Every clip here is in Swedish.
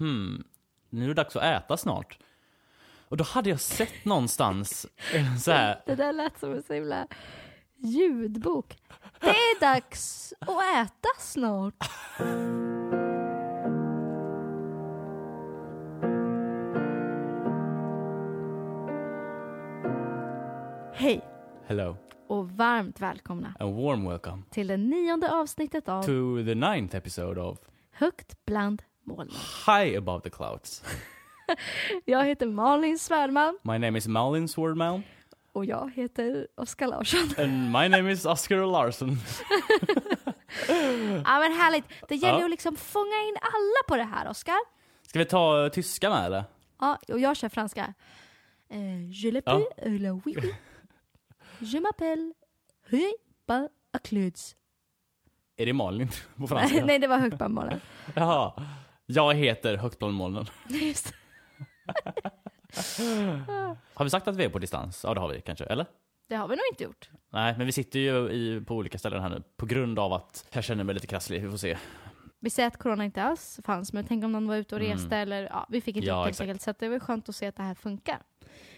hmm, nu är det dags att äta snart. Och då hade jag sett någonstans så här, Det där lät som en så himla ljudbok. Det är dags att äta snart. Hej hello, och varmt välkomna a warm welcome till det nionde avsnittet av to the ninth episode of Högt bland molnen. High Above the Clouds. Jag heter Malin Svärdman My name is Malin Swordman och jag heter Oskar Larsson. and my name is Oscar Larsson. Ja men härligt, det gäller ju Ja. att liksom fånga in alla på det här Oskar. Ska vi ta eh, tyska med eller? Ja, och jag kör franska. Eh, je l'appelle Ja. la oui oui. Je m'appelle Höj ba Akluds. Är det Malin på franska? nej, det var högt bland molnen. Jaha. Jag heter Högt bland molnen. Just. Har vi sagt att vi är på distans? Ja det har vi kanske, eller? Det har vi nog inte gjort. Nej, men vi sitter ju i, på olika ställen här nu på grund av att jag känner mig lite krasslig. Vi får se. Vi säger att corona inte alls fanns, men tänk om någon var ute och Mm. reste eller ja, vi fick inte Ja, det helt enkelt. Så det var skönt att se att det här funkar.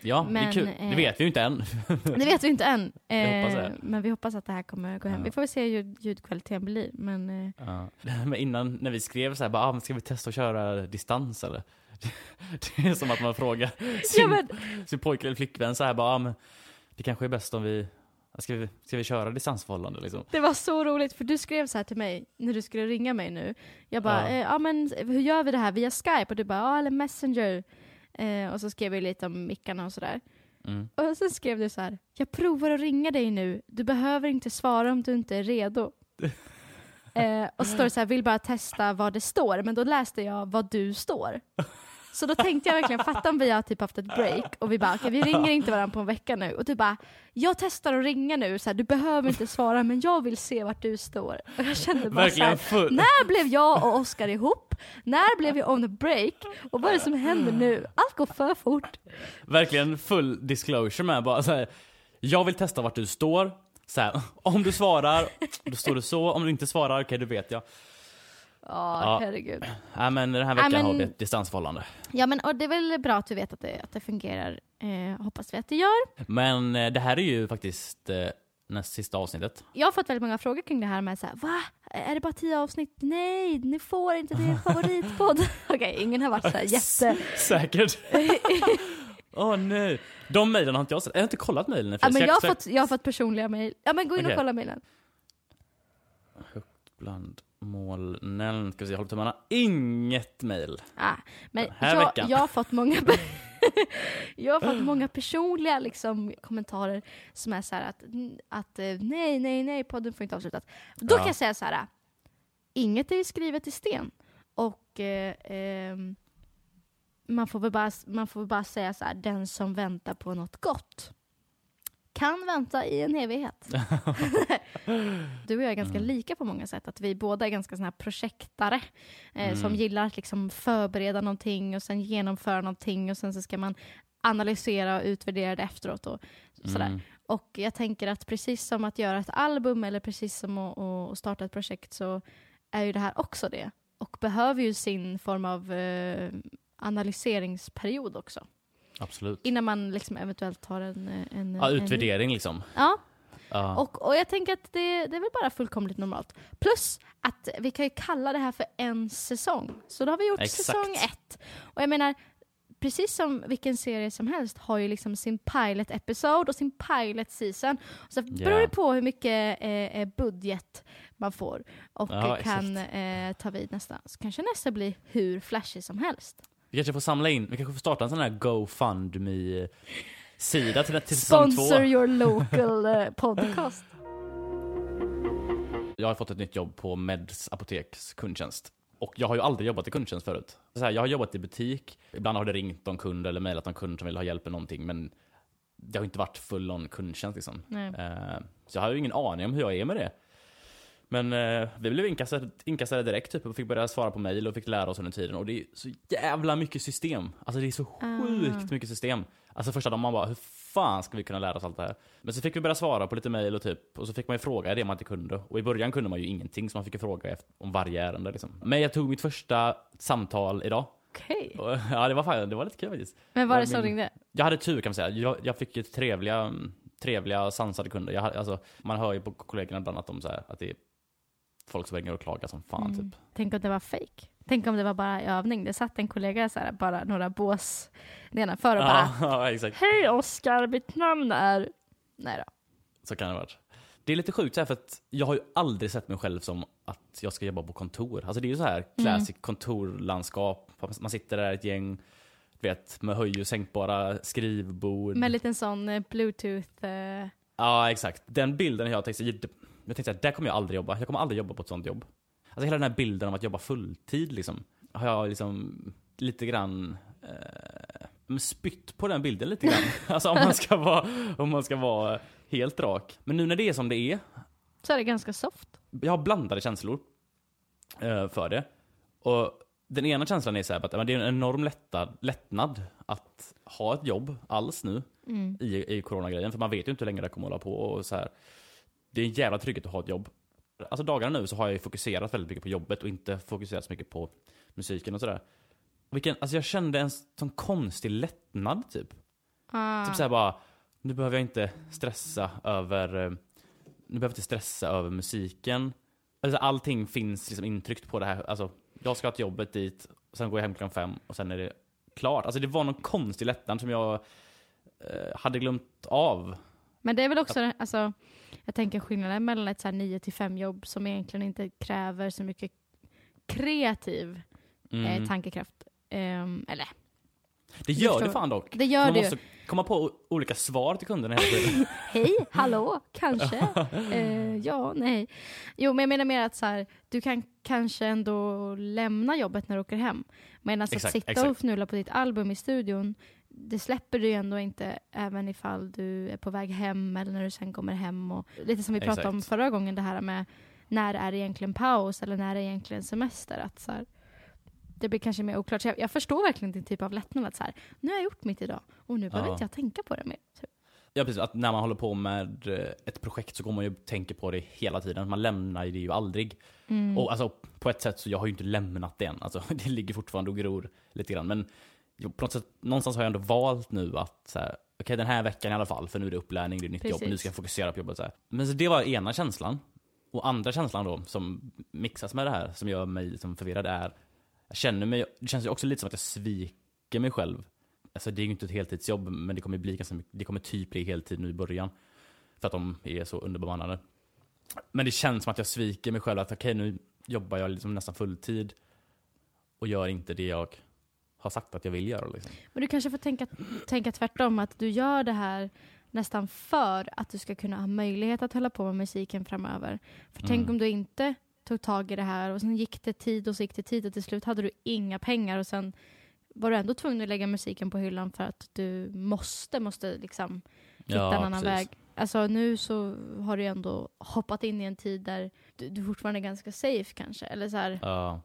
Ja, det är Men, kul. eh, Det vet vi ju inte än. Det vet vi inte än. Eh, men vi hoppas att det här kommer gå hem. Ja. Vi får väl se hur ljud, ljudkvaliteten blir. Men eh, Ja. Men innan, när vi skrev så här, bara, ah, men ska vi testa att köra distans eller? Det är som att man frågar sin, ja, men, sin pojke eller flickvän så här, bara, ah, men det kanske är bäst om vi, ska vi, ska vi köra distansförhållande liksom? Det var så roligt för du skrev så här till mig när du skulle ringa mig nu. Jag bara, Ja. eh, ja men hur gör vi det här via Skype? Och du bara, ja eller Messenger. Eh, och så skrev vi lite om mickarna och sådär. Mm. Och sen skrev du så här, jag provar att ringa dig nu. Du behöver inte svara om du inte är redo. eh, och så står det så här, vill bara testa vad det står. Men då läste jag vad du står. Så då tänkte jag verkligen, fatta om vi har typ haft ett break och vi bara, okej vi ringer inte varandra på en vecka nu. Och du bara, jag testar att ringa nu, så här, du behöver inte svara men jag vill se vart du står. Och jag kände bara så här, Verkligen när blev jag och Oscar ihop? När blev vi on a break? Och vad är det som händer nu? Allt går för fort. Verkligen full disclosure med bara så här, jag vill testa vart du står. Så här, om du svarar, då står du så. Om du inte svarar, okej, då vet jag. Ja, Ja. herregud. Nej men den här veckan men- har vi ett distansförhållande. Ja men och det är väl bra att vi vet att det, att det fungerar. Eh, hoppas vi att det gör. Men eh, det här är ju faktiskt eh, näst sista avsnittet. Jag har fått väldigt många frågor kring det här med så här, va? Är det bara tio avsnitt? Nej, ni får inte, det favoritpodd. Okej, ingen har varit så här jätte... Säkert. Åh nej. De mejlen har inte jag sett. Jag har inte kollat mejlen. ja, men jag, har fått, jag har fått personliga mejl. Ja men gå in Okej. och kolla mejlen. Bland molnen. Ska vi se, håller tummarna. Inget mejl. Ah, men Den här jag, veckan. jag har fått många Jag har fått många personliga liksom, kommentarer som är så här att, att eh, nej, nej, nej, podden får inte avslutas. Då Ja. kan jag säga så här. Inget är ju skrivet i sten. Och eh, ehm, man, får väl bara, man får bara säga så här, den som väntar på något gott kan vänta i en evighet. du och jag är ganska Mm. lika på många sätt. Att vi båda är ganska såna här projektare eh, Mm. som gillar att liksom förbereda någonting och sen genomföra någonting och sen så ska man analysera och utvärdera det efteråt. Och, sådär. Mm. och jag tänker att precis som att göra ett album eller precis som att, att starta ett projekt så är ju det här också det. Och behöver ju sin form av eh, analyseringsperiod också. Absolut. Innan man liksom eventuellt tar en... en Ja, en, utvärdering liksom. Ja, Ja. och, och jag tänker att det, det är väl bara fullkomligt normalt. Plus att vi kan ju kalla det här för en säsong. Så då har vi gjort Exakt. säsong ett. Och jag menar, precis som vilken serie som helst har ju liksom sin pilot episode och sin pilot season. Och så beror Ja. det på hur mycket eh, eh, budget man får och Ja, eh, kan eh, ta vid nästa. Så kanske nästa blir hur flashig som helst. Vi kanske får samla in, vi kanske får starta en sån här GoFundMe-sida till, till säsong två. Sponsor your local eh, podcast. Jag har fått ett nytt jobb på Meds apoteks kundtjänst. Och jag har ju aldrig jobbat i kundtjänst förut. Så här, jag har jobbat i butik, ibland har det ringt någon kund eller mejlat någon kund som vill ha hjälp med någonting, men det har inte varit full on kundtjänst liksom. Nej. Eh, så jag har ju ingen aning om hur jag är med det. Men eh, vi blev inkastade, inkastade direkt typ och fick börja svara på mejl och fick lära oss under tiden. Och det är så jävla mycket system. Alltså det är så sjukt Ah. mycket system. Alltså första dagen man bara, hur fan ska vi kunna lära oss allt det här? Men så fick vi börja svara på lite mejl och typ, och så fick man ju fråga det man inte kunde. Och i början kunde man ju ingenting, så man fick ju fråga om varje ärende liksom. Men jag tog mitt första samtal idag. Hej. Och, ja, det var, fan, det var lite kul faktiskt. Men var det som ringde? Jag hade tur kan man säga. Jag, jag fick ju trevliga, trevliga sansade kunder. Jag, alltså, man hör ju på kollegorna ibland att, de, så här, att det är folk som ringer och klagar som fan Mm. typ. Tänk om det var fake. Tänk om det var bara övning. Det satt en kollega så här, bara några bås nedanför och bara Ja, ja. Hej Oskar, mitt namn är... Nej då. Så kan det vara. Det är lite sjukt här, för att jag har ju aldrig sett mig själv som att jag ska jobba på kontor. Alltså det är ju så här classic kontorlandskap. Man sitter där ett gäng, vet, med höj och sänkbara skrivbord. Med en liten sån eh, bluetooth... Eh, Ja, exakt. Den bilden jag tänkte, jag tänkte att där kommer jag aldrig jobba. Jag kommer aldrig jobba på ett sånt jobb. Alltså hela den här bilden av att jobba fulltid liksom, har jag liksom lite grann eh, spytt på den bilden lite grann. alltså om man ska vara, om man ska vara helt rak. Men nu när det är som det är, så är det ganska soft. jag har blandade känslor eh, för det. Och den ena känslan är så här, att det är en enorm lättnad, lättnad att ha ett jobb alls nu Mm. i, i coronagrejen. För man vet ju inte hur länge det kommer att hålla på. Och så här. Det är en jävla trygghet att ha ett jobb. Alltså dagarna nu så har jag ju fokuserat väldigt mycket på jobbet och inte fokuserat så mycket på musiken och sådär. Vilken, alltså jag kände en sån konstig lättnad typ. Ah. Typ såhär bara, nu behöver jag inte stressa över, eh, nu behöver jag inte stressa över musiken. Alltså allting finns liksom intryckt på det här, alltså jag ska till jobbet dit, sen går jag hem klockan fem och sen är det klart. Alltså det var någon konstig lättnad som jag eh, hade glömt av. Men det är väl också, alltså, jag tänker skillnaden mellan ett så här 9 till 5 jobb som egentligen inte kräver så mycket kreativ Mm. eh, tankekraft. Ehm, eller, det gör det fan dock. det gör Man det måste komma på olika svar till kunderna hela tiden. Hej, hallå, kanske. Eh, ja, nej. Jo, men jag menar mer att så här, du kan kanske ändå lämna jobbet när du åker hem. Men alltså att Exakt, sitta och exakt. fnulla på ditt album i studion, det släpper du ju ändå inte även ifall du är på väg hem eller när du sen kommer hem. Och, lite som vi pratade om Exakt. förra gången, det här med när är det egentligen paus eller när är det egentligen semester? Att så här, det blir kanske mer oklart. Så jag, jag förstår verkligen din typ av lättnad. Att så här, nu har jag gjort mitt idag och nu behöver Ja. inte jag tänka på det mer. Typ. Ja precis, att när man håller på med eh, ett projekt så går man ju och tänker på det hela tiden. Man lämnar det ju aldrig. Mm. Och alltså på ett sätt så jag har ju inte lämnat det än. Alltså det ligger fortfarande och gror lite grann. Men jo, på något sätt, någonstans har jag ändå valt nu att så här, okej den här veckan i alla fall, för nu är det upplärning, det är nytt jobb, Precis. nu ska jag fokusera på jobbet. Så här. Men så det var ena känslan. Och andra känslan då, som mixas med det här, som gör mig liksom förvirrad är, jag känner mig, det känns ju också lite som att jag sviker mig själv. Alltså det är ju inte ett heltidsjobb, men det kommer bli ganska mycket, det kommer typ bli heltid nu i början. För att de är så underbemannade. Men det känns som att jag sviker mig själv, att okej nu jobbar jag liksom nästan fulltid och gör inte det jag har sagt att jag vill göra. Liksom. Men du kanske får tänka, tänka tvärtom, att du gör det här nästan för att du ska kunna ha möjlighet att hålla på med musiken framöver. För tänk Mm. om du inte tog tag i det här och sen gick det tid och så gick det tid och till slut hade du inga pengar och sen var du ändå tvungen att lägga musiken på hyllan för att du måste, måste liksom hitta en annan väg. Alltså nu så har du ändå hoppat in i en tid där du, du fortfarande är ganska safe kanske. Eller så här, Ja,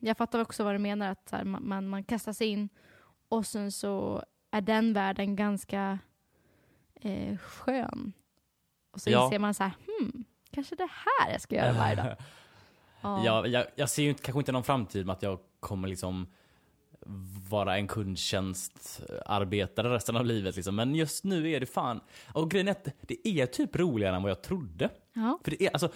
jag fattar också vad du menar, att här, man, man, kastar sig in och sen så är den världen ganska eh, skön. Och så Ja. inser man så här, hmm, kanske det här jag ska göra varje dag. Ja. jag, jag, jag ser ju inte, kanske inte någon framtid med att jag kommer liksom vara en kundtjänstarbetare resten av livet liksom. Men just nu är det fan, och grejen är att det är typ roligare än vad jag trodde. Ja. För det är alltså,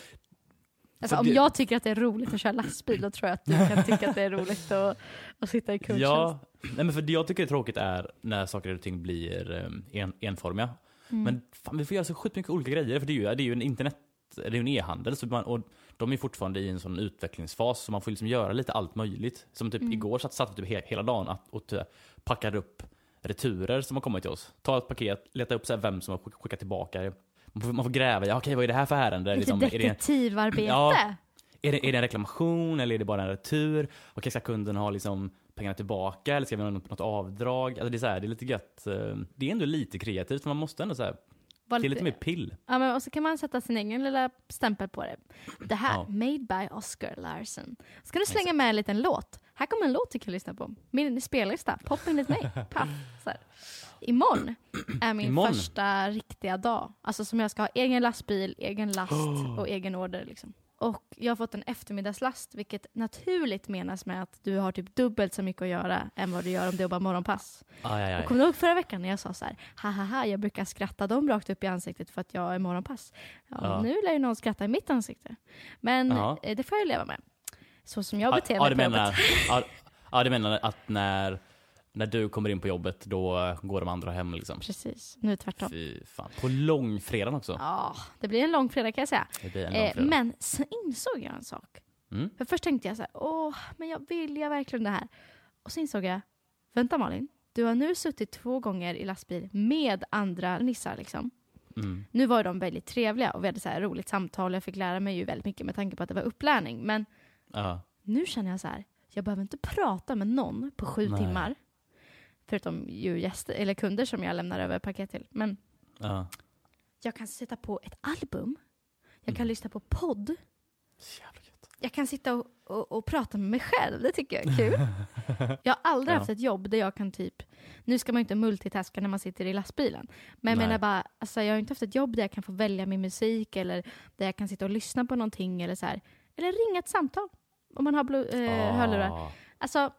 Alltså, om det- jag tycker att det är roligt att köra lastbil, då tror jag att du kan tycka att det är roligt att, att sitta i kundtjänst. Ja, nej men för det jag tycker är tråkigt är när saker och ting blir eh, en, enformiga. Mm. Men fan, vi får göra så sjukt mycket olika grejer, för det är ju, det är ju en internet, det är ju en e-handel, så man, och de är fortfarande i en sån utvecklingsfas, så man får liksom göra lite allt möjligt. Som typ Mm. igår satt, satt vi typ he, hela dagen att, och typ packade upp returer som har kommit till oss. Ta ett paket, leta upp så vem som har skick- skickat tillbaka det. Man får, man får gräva, ja, okej vad är det här för ärende? Liksom, är, det, detektivarbete. Ja. är, det, är det en reklamation eller är det bara en retur? Okej, ska kunden ha liksom pengarna tillbaka eller ska vi ha något, något avdrag? Alltså det, är så här, det är lite gött. eh, Det är ändå lite kreativt, man måste ändå så här, det är lite mer pill. Ja, men och så kan man sätta sin egen lilla stämpel på det. Det här, Ja. made by Oscar Larsen. Ska du slänga med en liten låt? Här kommer en låt du kan lyssna på. Min spellista, pop enligt mig. Paff. Så här. Imorgon är min Imorgon? första riktiga dag. Alltså som jag ska ha egen lastbil, egen last och egen order. Liksom. Och jag har fått en eftermiddagslast, vilket naturligt menas med att du har typ dubbelt så mycket att göra än vad du gör om du jobbar morgonpass. Aj, aj, Och aj. kommer du ihåg förra veckan när jag sa så här, haha, jag brukar skratta dem rakt upp i ansiktet för att jag är morgonpass. Ja, Ja. Nu lär ju någon skratta i mitt ansikte. Men Ja. eh, det får jag leva med. Så som jag Ja, beter ja, mig du på menar, jobbet. ja, ja, du menar att när, när du kommer in på jobbet, då går de andra hem liksom? Precis, nu tvärtom. Fy fan. På långfredagen också. Ja, det blir en lång fredag kan jag säga. Det blir en Eh, långfredag. men sen insåg jag en sak. Mm. För först tänkte jag så här, åh, men jag vill jag verkligen det här? Och så insåg jag, vänta Malin, du har nu suttit två gånger i lastbil med andra nissar liksom. Mm. Nu var de väldigt trevliga och vi hade så här roligt samtal. Jag fick lära mig ju väldigt mycket med tanke på att det var upplärning. Men Ja. nu känner jag så här, jag behöver inte prata med någon på sju Nej. timmar. Förutom ju gäster, eller kunder som jag lämnar över paket till. Men Ja. jag kan sätta på ett album. Jag kan Mm. lyssna på podd. Jag kan sitta och, och, och prata med mig själv. Det tycker jag är kul. jag har aldrig Ja. haft ett jobb där jag kan typ... Nu ska man ju inte multitaska när man sitter i lastbilen. Men jag menar bara, alltså, jag har inte haft ett jobb där jag kan få välja min musik eller där jag kan sitta och lyssna på någonting eller så här. Eller ringa ett samtal om man har eh, hörlurar. Ah. Alltså,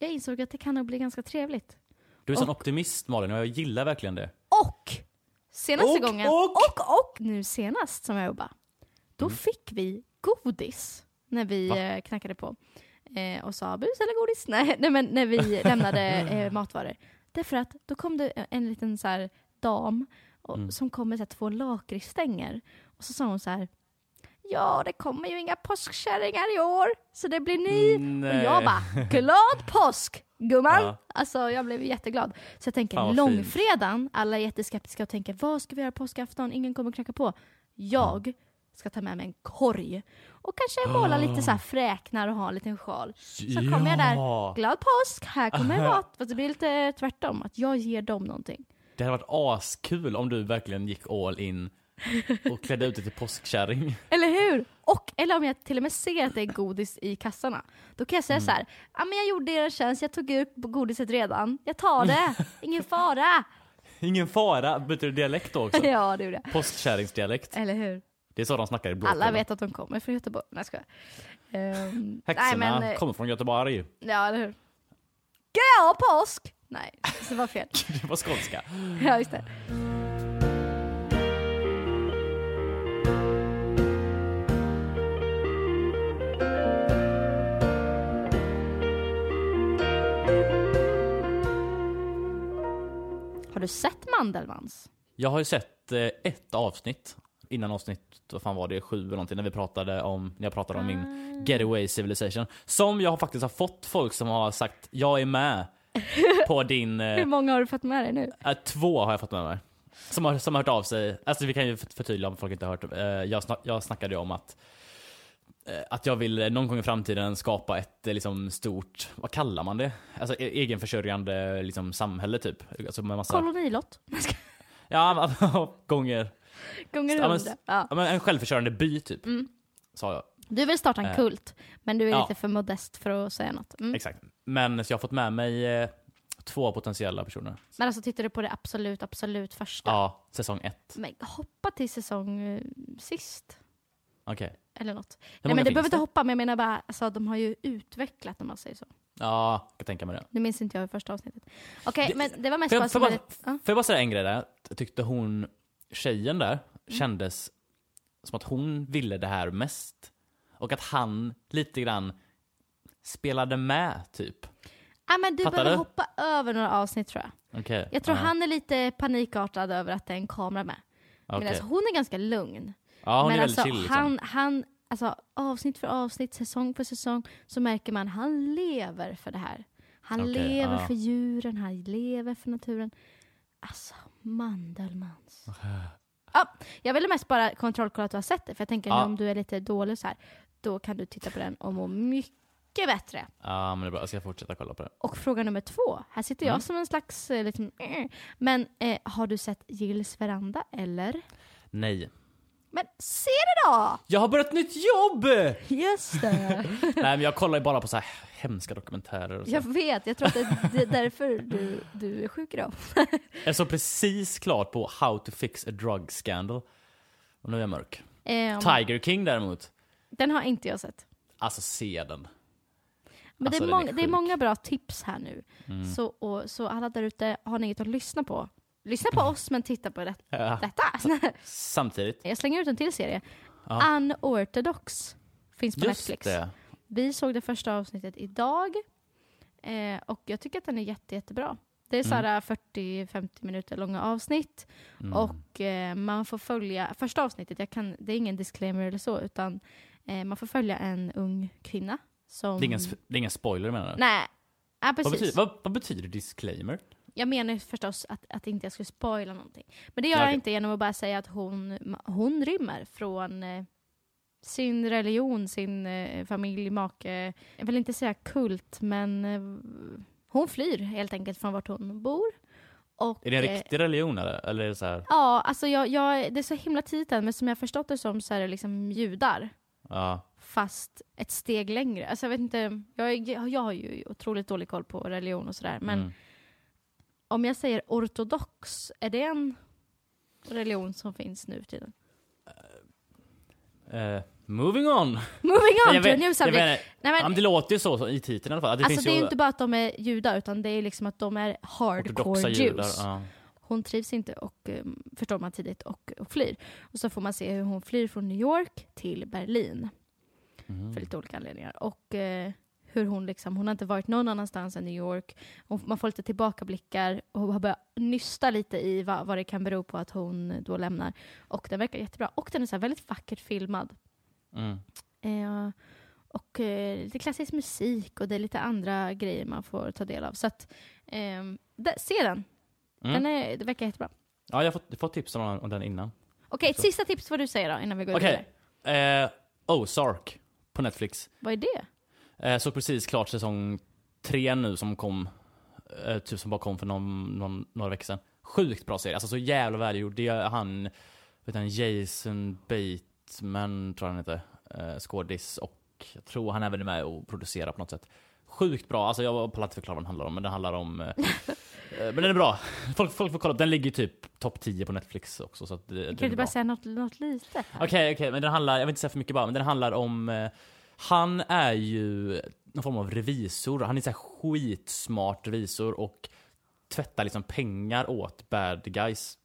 jag insåg att det kan nog bli ganska trevligt. Du är sån Och- optimist Malin och jag gillar verkligen det. Och senaste Och, gången, och. och, och nu senast som jag jobbade, då Mm. fick vi godis när vi Va? eh, knackade på eh, och sa bus eller godis. Nej, nej men när vi lämnade eh, matvaror. Därför att då kom det en liten så här dam och, Mm. som kom med så här, två lakritsstänger och så sa hon så här Ja, det kommer ju inga påskkärringar i år, så det blir ni. Nej. Och jag bara, glad påsk gumman! Ja. Alltså jag blev jätteglad. Så jag tänker Fan, långfredagen, alla är jätteskeptiska och tänker vad ska vi göra påskafton? Ingen kommer knacka på. Jag ska ta med mig en korg och kanske måla lite så här fräknar och ha en liten sjal. Så kommer jag där, Ja. glad påsk, här kommer mat. Fast det blir lite tvärtom, att jag ger dem någonting. Det hade varit askul om du verkligen gick all in och klädde ut dig till påskkärring. Eller hur? Och, eller om jag till och med ser att det är godis i kassarna. Då kan jag säga Mm. så här, ja men jag gjorde er en tjänst, jag tog ut godiset redan. Jag tar det, ingen fara. Ingen fara. Byter du dialekt då också? ja, det gjorde jag. Påskkärringsdialekt. Eller hur? Det är så de snackar i Blåkulla. Alla vet att de kommer från Göteborg. Nej, jag. Ehm, Häxorna nej, men, eh, kommer från Göteborg. Ja, eller hur? Glad påsk! Nej, det var fel. Det var skånska. Ja, just det. Har du sett Mandelmans? Jag har ju sett eh, ett avsnitt innan avsnitt, vad fan var det, sju eller någonting, när vi pratade om, när jag pratade om Ah. min Getaway Civilization. Som jag faktiskt har fått folk som har sagt, jag är med på din, Hur eh, många har du fått med dig nu? äh, två har jag fått med mig. Som har, som har hört av sig, alltså vi kan ju för- förtydliga om folk inte har hört, eh, jag, snack, jag snackade ju om att eh, att jag vill eh, någon gång i framtiden skapa ett eh, liksom stort, vad kallar man det? Alltså e- egenförsörjande liksom samhälle typ. Alltså med massa, Kolonilott? ja gånger, Gånger Ja, men- hundra. Ja. ja, men en självförsörjande by typ. Mm. Sa jag. Du vill starta en Eh, kult, men du är ja. lite för modest för att säga något. Mm. Exakt. Men så jag har fått med mig eh, två potentiella personer. Men alltså tittar du på det absolut, absolut första? Ja, säsong ett. Men hoppa till säsong eh, sist. Okej. Eller något. Nej men finns behöver inte det? hoppa, men jag menar bara, alltså, de har ju utvecklat om man säger så. Ja, jag kan tänka mig det. Nu minns inte jag i första avsnittet. Okej, Det- men det var mest Får bara en... bara, Ja. får jag bara säga en grej där? Jag tyckte hon, tjejen där, Mm. kändes som att hon ville det här mest. Och att han lite grann spelade med, typ. Ja, men du Fattar behöver du? hoppa över några avsnitt tror jag. Okej. Jag tror ja. han är lite panikartad över att det är en kamera med. Okej. Men alltså, hon är ganska lugn. Ja, hon men är väldigt alltså, chill liksom. han, han, alltså avsnitt för avsnitt, säsong för säsong, så märker man han lever för det här. Han Okej, lever ja. för djuren, han lever för naturen. Alltså, Mandelmans. Ja, jag ville mest bara kontrollkolla att du har sett det, för jag tänker Ja. nu om du är lite dålig så här, då kan du titta på den och må mycket bättre. Ja, men det är bra. Jag ska fortsätta kolla på det. Och fråga nummer två, här sitter jag Mm. som en slags, eh, eh. men eh, har du sett Gills veranda eller? Nej. Men se det då! Jag har börjat nytt jobb! Just det. Nej, men jag kollar ju bara på så här hemska dokumentärer och så. Jag vet, jag tror att det, är därför du, du är sjuk idag. Jag såg precis klart på How to fix a drug scandal. Och nu är jag mörk. Eh, Tiger King däremot. Den har inte jag sett. Alltså se den. Men Alltså, det, är den är många, det är många bra tips här nu. Mm. Så, och, så alla där ute, har ni inget att lyssna på? Lyssna på oss men titta på det, Ja, detta. samtidigt. Jag slänger ut en till serie. Ja. Unorthodox. Finns på Just Netflix. det. Vi såg det första avsnittet idag. Eh, och jag tycker att den är jätte, jättebra. Det är här 40-50 minuter långa avsnitt. Mm. Och eh, man får följa, första avsnittet, jag kan, det är ingen disclaimer eller så, utan eh, man får följa en ung kvinna som... det, är ingen, det är ingen spoiler menar du? Nej, ja, vad, precis. betyder, vad, vad betyder disclaimer? Jag menar förstås att, att inte jag skulle spoila någonting. Men det gör Ja, jag inte genom att bara säga att hon, hon rymmer från eh, sin religion, sin eh, familj, make. Jag vill inte säga kult, men eh, hon flyr helt enkelt från vart hon bor. Och, Är det en eh, riktig religion eller? Eller är det så här? Ja, alltså jag, jag, det är så himla än, men som jag förstått det som så är det liksom judar. Ja. Fast ett steg längre. Alltså jag vet inte, jag, jag har ju otroligt dålig koll på religion och sådär. Men Mm. Om jag säger ortodox, är det en religion som finns nu för tiden? Eh, moving on! Moving on jag to a vet, new jag subject. vet, Nej, men, men det låter ju så, så i titeln i alla fall. Det alltså det är ju inte bara att de är judar, utan det är liksom att de är hardcore Jews. judar. Ja. Hon trivs inte och um, förstår man tidigt och, och flyr. Och så får man se hur hon flyr från New York till Berlin. Mhm. för lite olika anledningar. Och eh, hur hon liksom, hon har inte varit någon annanstans än New York. Och man får lite tillbakablickar och har börjat nysta lite i vad, vad det kan bero på att hon då lämnar. Och den verkar jättebra. Och den är så väldigt vackert filmad. Mm. Eh, och eh, lite klassisk musik och det är lite andra grejer man får ta del av. Så att, eh, där, se den. Mm. den är, det verkar jättebra. Ja, jag har fått, fått tips om, om den innan. Okej, ett Så. sista tips får du säga då innan vi går Okej. vidare. Eh, Ozark på Netflix. Vad är det? Eh, såg precis klart säsong tre nu som kom, eh, typ som bara kom för någon, någon, några veckor sedan. Sjukt bra serie, alltså så jävla välgjord. Det är han, vet han, Jason Bateman tror jag han heter, eh, skådis och jag tror han är med och producerar på något sätt. Sjukt bra, alltså jag pallar inte förklara vad den handlar om, men den handlar om... Eh, eh, men den är bra. Folk, folk får kolla upp, den ligger typ topp 10 på Netflix också. Så det, Kan du bra. bara säga något, något litet? Okej, okej, men den handlar, jag vill inte säga för mycket bara, men den handlar om, eh, han är ju någon form av revisor, han är så här skitsmart revisor och tvättar liksom pengar åt bad guys.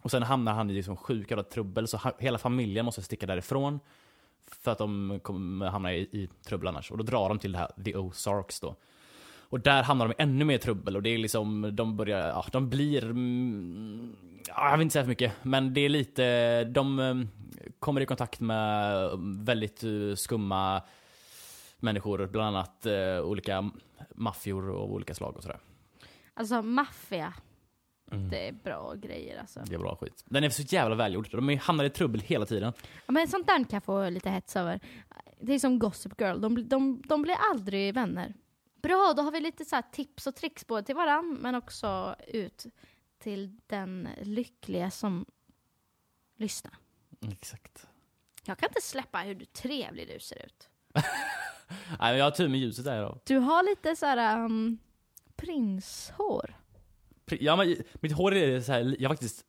Och sen hamnar han i liksom sjuk jävla trubbel, så hela familjen måste sticka därifrån. För att de kommer hamna i, i trubbel annars. Och då drar de till det här, The Ozarks då. Och där hamnar de ännu mer trubbel och det är liksom, de börjar, ja, de blir, mm, ja, jag vill inte säga för mycket, men det är lite, de eh, kommer i kontakt med väldigt eh, skumma människor, bland annat eh, olika maffior av olika slag och sådär. Alltså maffia, Mm. det är bra grejer alltså. Det är bra skit. Den är så jävla välgjord, de hamnar i trubbel hela tiden. Ja, men sånt där kan jag få lite hets över. Det är som Gossip Girl, de, de, de blir aldrig vänner. Bra, då har vi lite så tips och tricks både till varann men också ut till den lyckliga som lyssnar. Exakt. Jag kan inte släppa hur trevlig du ser ut. Nej, men jag har tur med ljuset där idag. Du har lite så här um, prinshår. Pri- Ja, men mitt hår är så här, jag har faktiskt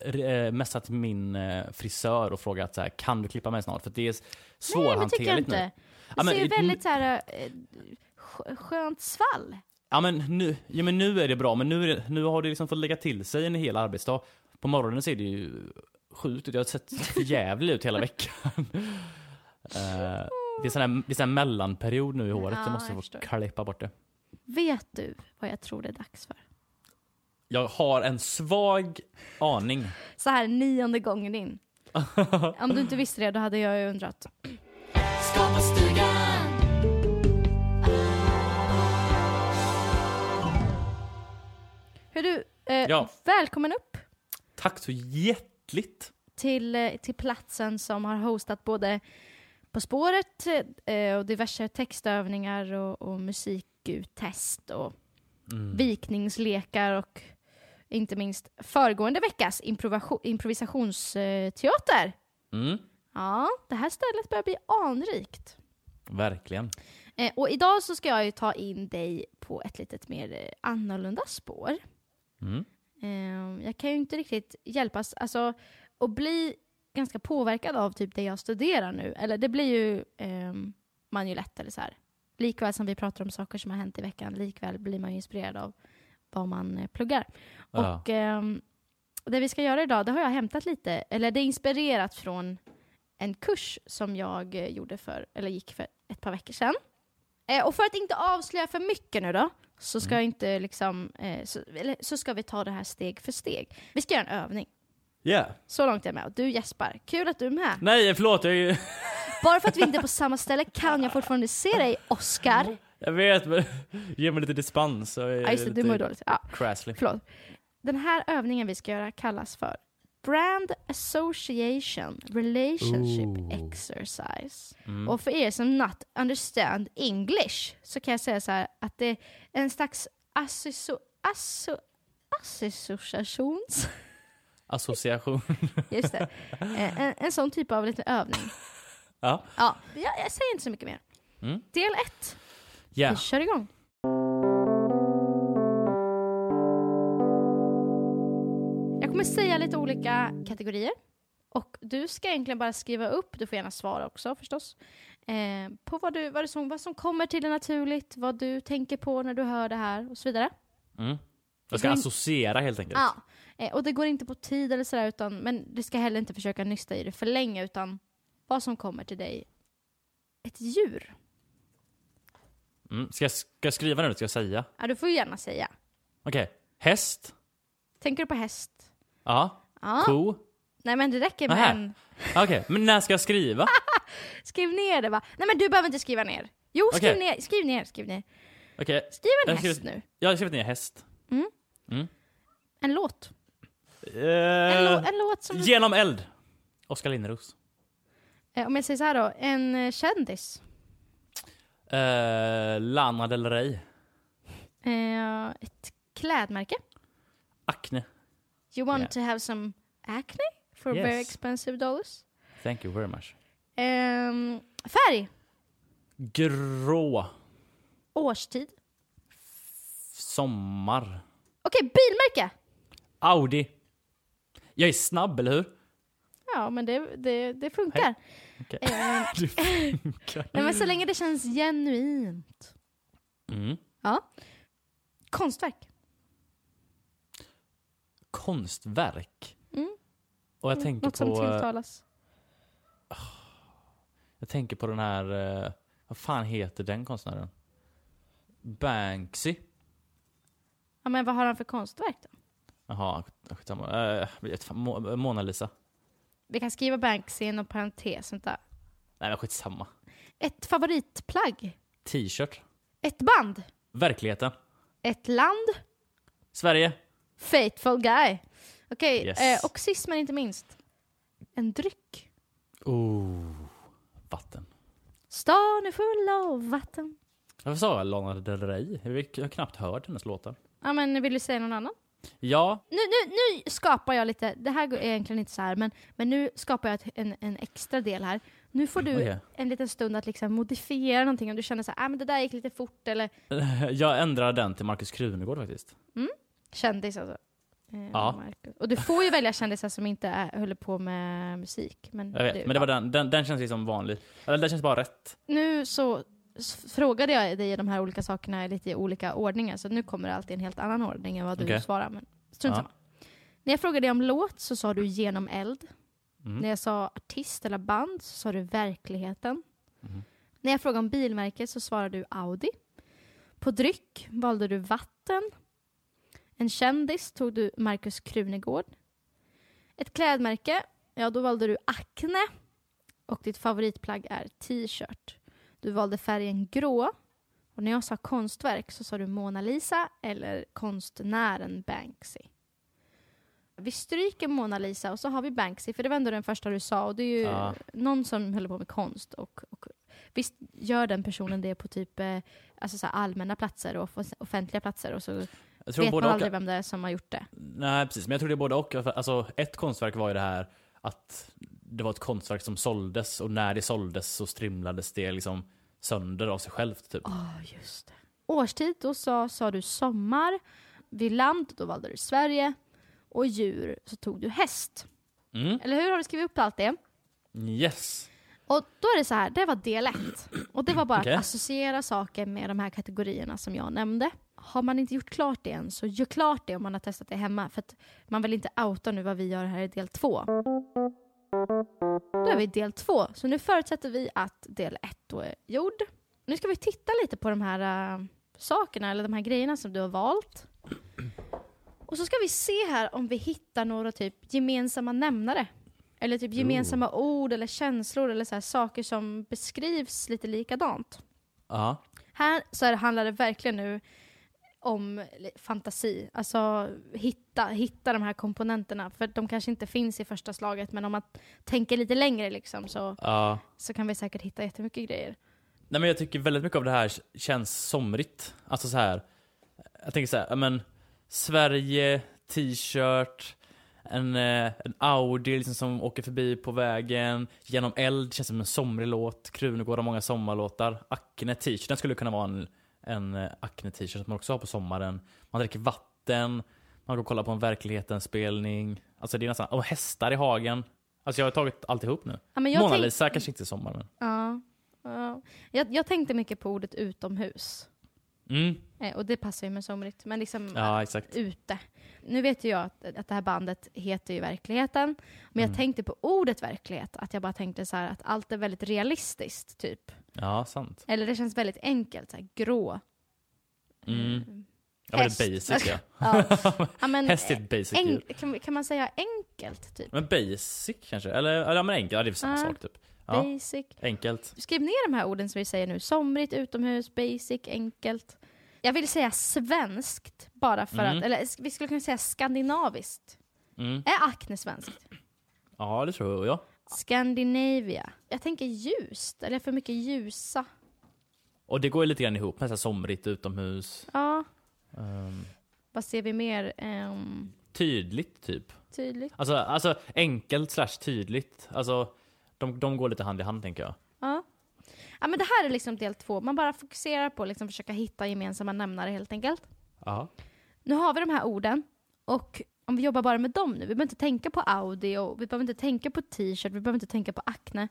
eh, messat min eh, frisör och frågat så här, kan du klippa mig snart? För det är Nej, det tycker jag svårhanterligt nu. inte. Det Ja, men- ser väldigt så här eh, skönt svall. Ja men, nu, ja men nu är det bra, men nu, är det, nu har det liksom fått lägga till sig en hel arbetsdag. På morgonen ser det ju sjukt ut, jag har sett jävligt ut hela veckan. Eh, det är sån här, det är sån här mellanperiod nu i håret, Ja, jag måste jag få klippa bort det. Vet du vad jag tror det är dags för? Jag har en svag aning. Så här nionde gången in. Om du inte visste det, då hade jag ju undrat. Ja. välkommen upp Tack så hjärtligt! till, eh, till platsen som har hostat både På spåret eh, och diverse textövningar och, och musikuttest och Mm. vikningslekar och inte minst föregående veckas improvisationsteater. Mm. Ja, det här stället börjar bli anrikt. Verkligen. Eh, och idag så ska jag ju ta in dig på ett litet mer eh, annorlunda spår. Mm. Eh, jag kan ju inte riktigt hjälpas, alltså att bli ganska påverkad av typ det jag studerar nu. Eller det blir ju ehm, man ju lätt, eller så här. Likväl som vi pratar om saker som har hänt i veckan, likväl blir man ju inspirerad av vad man eh, pluggar. Ja. Och ehm, det vi ska göra idag, det har jag hämtat lite, eller det är inspirerat från en kurs som jag eh, gjorde för, eller gick för ett par veckor sedan. Eh, och för att inte avslöja för mycket nu då, så ska Mm. inte liksom, eh, så, eller, så ska vi ta det här steg för steg. Vi ska göra en övning. Yeah. Så långt är jag med. Och du gäspar. Kul att du är med. Nej, förlåt. Jag, är Bara för att vi inte är på samma ställe kan jag fortfarande se dig, Oscar. jag vet, men ge mig lite dispens. så är Ja, just det, du mår dåligt. Ja, Crassly. förlåt. Den här övningen vi ska göra kallas för Brand Association Relationship Ooh. Exercise. Mm. Och för er som not understand English så kan jag säga så här att det är en slags asso, asso, associations... Association. Just det. Eh, En, en sån typ av liten övning. Ja. Ja, jag, jag säger inte så mycket mer. Mm. Del ett. Yeah. Vi kör igång. Kommer säga lite olika kategorier. Och du ska egentligen bara skriva upp, du får gärna svara också förstås, eh, på vad, du, vad, som, vad som kommer till dig naturligt, vad du tänker på när du hör det här och så vidare. Mm. Jag ska associera helt enkelt. Ja, eh, och det går inte på tid eller sådär, utan, men du ska heller inte försöka nysta i det för länge, utan vad som kommer till dig. Ett djur. Mm. Ska, jag, ska jag skriva nu? Ska jag säga? Ja, du får gärna säga. Okej. Häst. Tänker du på häst? Ja. Ja. Ko. Nej men det räcker med Nähä. en. Okej, men när ska jag skriva? Skriv ner det va? Nej men du behöver inte skriva ner. Jo, skriv Okej. ner, skriv ner, skriv ner. Okej, Skriv en Jag häst nu. jag har skrivit ner häst. En låt. En, Eh, lå- en låt som... genom eld. Oskar Linnros. Eh, om jag säger så här då, en eh, kändis. Eh, Lana Del Rey. Ett klädmärke. Acne. You want Yeah. to have some acne for Yes. very expensive dollars. Thank you very much. Ehm, färg. Grå. Årstid. Sommar. Okej, bilmärke. Audi. Jag är snabb, eller hur? Ja, men det, det, det funkar. Okej. Eh, Det funkar. nej, men så länge det känns genuint. Mm. Ja. Konstverk. Konstverk. Mm. Och jag tänker Något som på... eh, tilltalas. Jag tänker på den här... eh, vad fan heter den konstnären? Banksy. Ja, men vad har han för konstverk då? Jaha, skitsamma. Mo- Mona Lisa. Vi kan skriva Banksy inom parentes. Vänta. Nej men skitsamma. Ett favoritplagg. T-shirt. Ett band. Verkligheten. Ett land. Sverige. Faithful guy. Okej, Yes. eh, och sist men inte minst. En dryck. Oh, vatten. Stan är full av vatten. Varför sa jag Lana Del Rey? Jag har knappt hört hennes låtar. Ja, men vill du säga någon annan? Ja, Nu, nu, nu skapar jag lite, det här är egentligen inte så här, men, men nu skapar jag en, en extra del här. Nu får du Okej. en liten stund att liksom modifiera någonting om du känner så här, ah, men det där gick lite fort eller jag ändrar den till Markus Krunegård faktiskt. Kändis alltså. Eh, Ja. Marcus. Och du får ju välja kändisar som inte är, håller på med musik. Men, Jag vet, du- men det var den, den, den känns liksom vanlig. Eller den känns bara rätt. Nu så frågade jag dig de här olika sakerna i lite olika ordningar, så nu kommer det alltid en helt annan ordning än vad du Okej. svarar. Men strunt Ja. samma. När jag frågade dig om låt så sa du genom eld. Mm. När jag sa artist eller band så sa du verkligheten. Mhm. När jag frågade om bilmärke så svarade du Audi. På dryck valde du vatten. En kändis tog du Markus Krunegård. Ett klädmärke, ja då valde du Acne. Och ditt favoritplagg är t-shirt. Du valde färgen grå. Och när jag sa konstverk så sa du Mona Lisa eller konstnären Banksy. Vi stryker Mona Lisa och så har vi Banksy, för det var ändå den första du sa. Och det är ju Ja. någon som håller på med konst. Och, och visst gör den personen det på typ eh, alltså så allmänna platser och off- offentliga platser och så Jag tror vet både man och. aldrig vem det är som har gjort det. Nej, precis. Men jag tror det är både och. Alltså, ett konstverk var ju det här att det var ett konstverk som såldes och när det såldes så strimlades det liksom sönder av sig självt. Typ. Ja, just det. Årstid, då sa, sa du sommar. Vid land, då valde du Sverige. Och djur, så tog du häst. Mm. Eller hur? Har du skrivit upp allt det? Yes. Och då är det så här, det var del ett. Och det var bara Okej. att associera saker med de här kategorierna som jag nämnde. Har man inte gjort klart det än, så gör klart det om man har testat det hemma. För man vill inte outa nu vad vi gör här i del två. Då är vi i del två, så nu förutsätter vi att del ett då är gjord. Nu ska vi titta lite på de här äh, sakerna, eller de här grejerna som du har valt. Och så ska vi se här om vi hittar några typ gemensamma nämnare. Eller typ gemensamma ord eller känslor eller så saker som beskrivs lite likadant. Ja. Här så är det, handlar det verkligen nu om fantasi. Alltså hitta, hitta de här komponenterna. För de kanske inte finns i första slaget men om man tänker lite längre liksom så, Ja. så kan vi säkert hitta jättemycket grejer. Nej men jag tycker väldigt mycket av det här känns somrigt. Alltså så här. Jag tänker så här, men Sverige, t-shirt, en, eh, en Audi liksom som åker förbi på vägen, Genom eld känns som en somrig låt, Krunegård har många sommarlåtar, Acne t-shirt, den skulle kunna vara en, en eh, Acne t-shirt som man också har på sommaren. Man dricker vatten, man går och kollar på en verkligheten-spelning, alltså det är nästan, och hästar i hagen. Alltså jag har tagit alltihop nu. Ja, Mona tänk- Lisa kanske inte är sommar men. Ja, ja. Jag, jag tänkte mycket på ordet utomhus. Mm, Eh, och det passar ju med somrigt. Men liksom ja exakt. ute. Nu vet ju jag att, att det här bandet heter ju Verkligheten. Men jag Mm. tänkte på ordet verklighet. Att jag bara tänkte så här att allt är väldigt realistiskt, typ. Ja, sant. Eller det känns väldigt enkelt, så här, grå. Mm. Ja, väldigt Häst. basic ja. Ja. ja, men, Häst är ett basic en, kan, kan man säga enkelt, typ? Men basic kanske? Eller, eller ja, men enkelt, ja det är samma Ja. sak typ. Ja, Basic. enkelt. Skriv ner de här orden som vi säger nu. Somrigt, utomhus, basic, enkelt. Jag vill säga svenskt, bara för Mm. att, eller vi skulle kunna säga skandinaviskt. Mm. Är Acne svenskt? Ja, det tror jag. Scandinavia. Jag tänker ljust, eller för mycket ljusa. Och det går ju lite grann ihop med så här somrigt utomhus. Ja, Ehm, vad ser vi mer ehm, tydligt typ. tydligt? Alltså, alltså enkelt slash tydligt. Alltså, de, de går lite hand i hand tänker jag. Ja. ja, men det här är liksom del två. Man bara fokuserar på att liksom försöka hitta gemensamma nämnare helt enkelt. Ja. Nu har vi de här orden och om vi jobbar bara med dem nu, vi behöver inte tänka på Audi och vi behöver inte tänka på t-shirt, vi behöver inte tänka på Acne.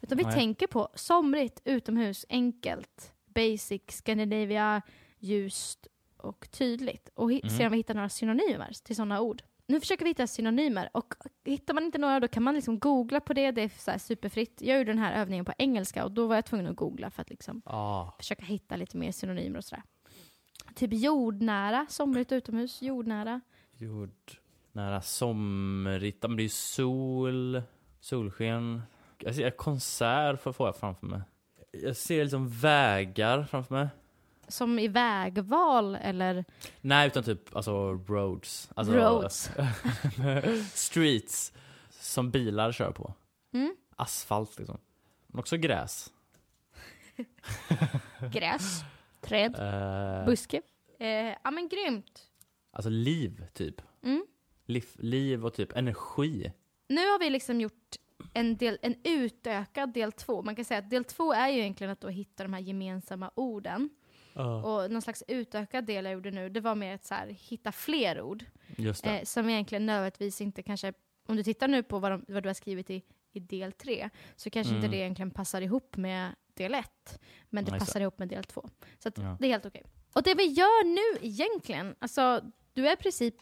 Utan vi Nej. tänker på somrigt, utomhus, enkelt, basic, Scandinavia, ljust och tydligt. Och Mhm. se om vi hittar några synonymer till sådana ord. Nu försöker vi hitta synonymer och hittar man inte några då kan man liksom googla på det, det är så superfritt. Jag gjorde den här övningen på engelska och då var jag tvungen att googla för att liksom Ah. försöka hitta lite mer synonymer och sådär. Typ jordnära, somrigt utomhus, jordnära. Jordnära somrigt, ja, men det ju sol, solsken. Jag ser konsert får får jag framför mig. Jag ser liksom vägar framför mig. Som i vägval eller Nej, utan typ alltså roads. Alltså, roads. streets som bilar kör på. Mm. Asfalt liksom. Men också gräs. Gräs, träd, Eh, buske. Eh, ja men grymt. Alltså liv, typ. Mm. Liv, liv och typ energi. Nu har vi liksom gjort en, del, en utökad del två. Man kan säga att del två är ju egentligen att då hitta de här gemensamma orden. Och någon slags utökad del jag gjorde nu, det var mer att så här, hitta fler ord. Just det. Eh, som egentligen nödvändigtvis inte kanske, om du tittar nu på vad, de, vad du har skrivit i, i del tre, så kanske inte Mm. det egentligen passar ihop med del ett. Men det Nej, så. passar ihop med del två. Så att Ja. det är helt okej. Och det vi gör nu egentligen, alltså du är i princip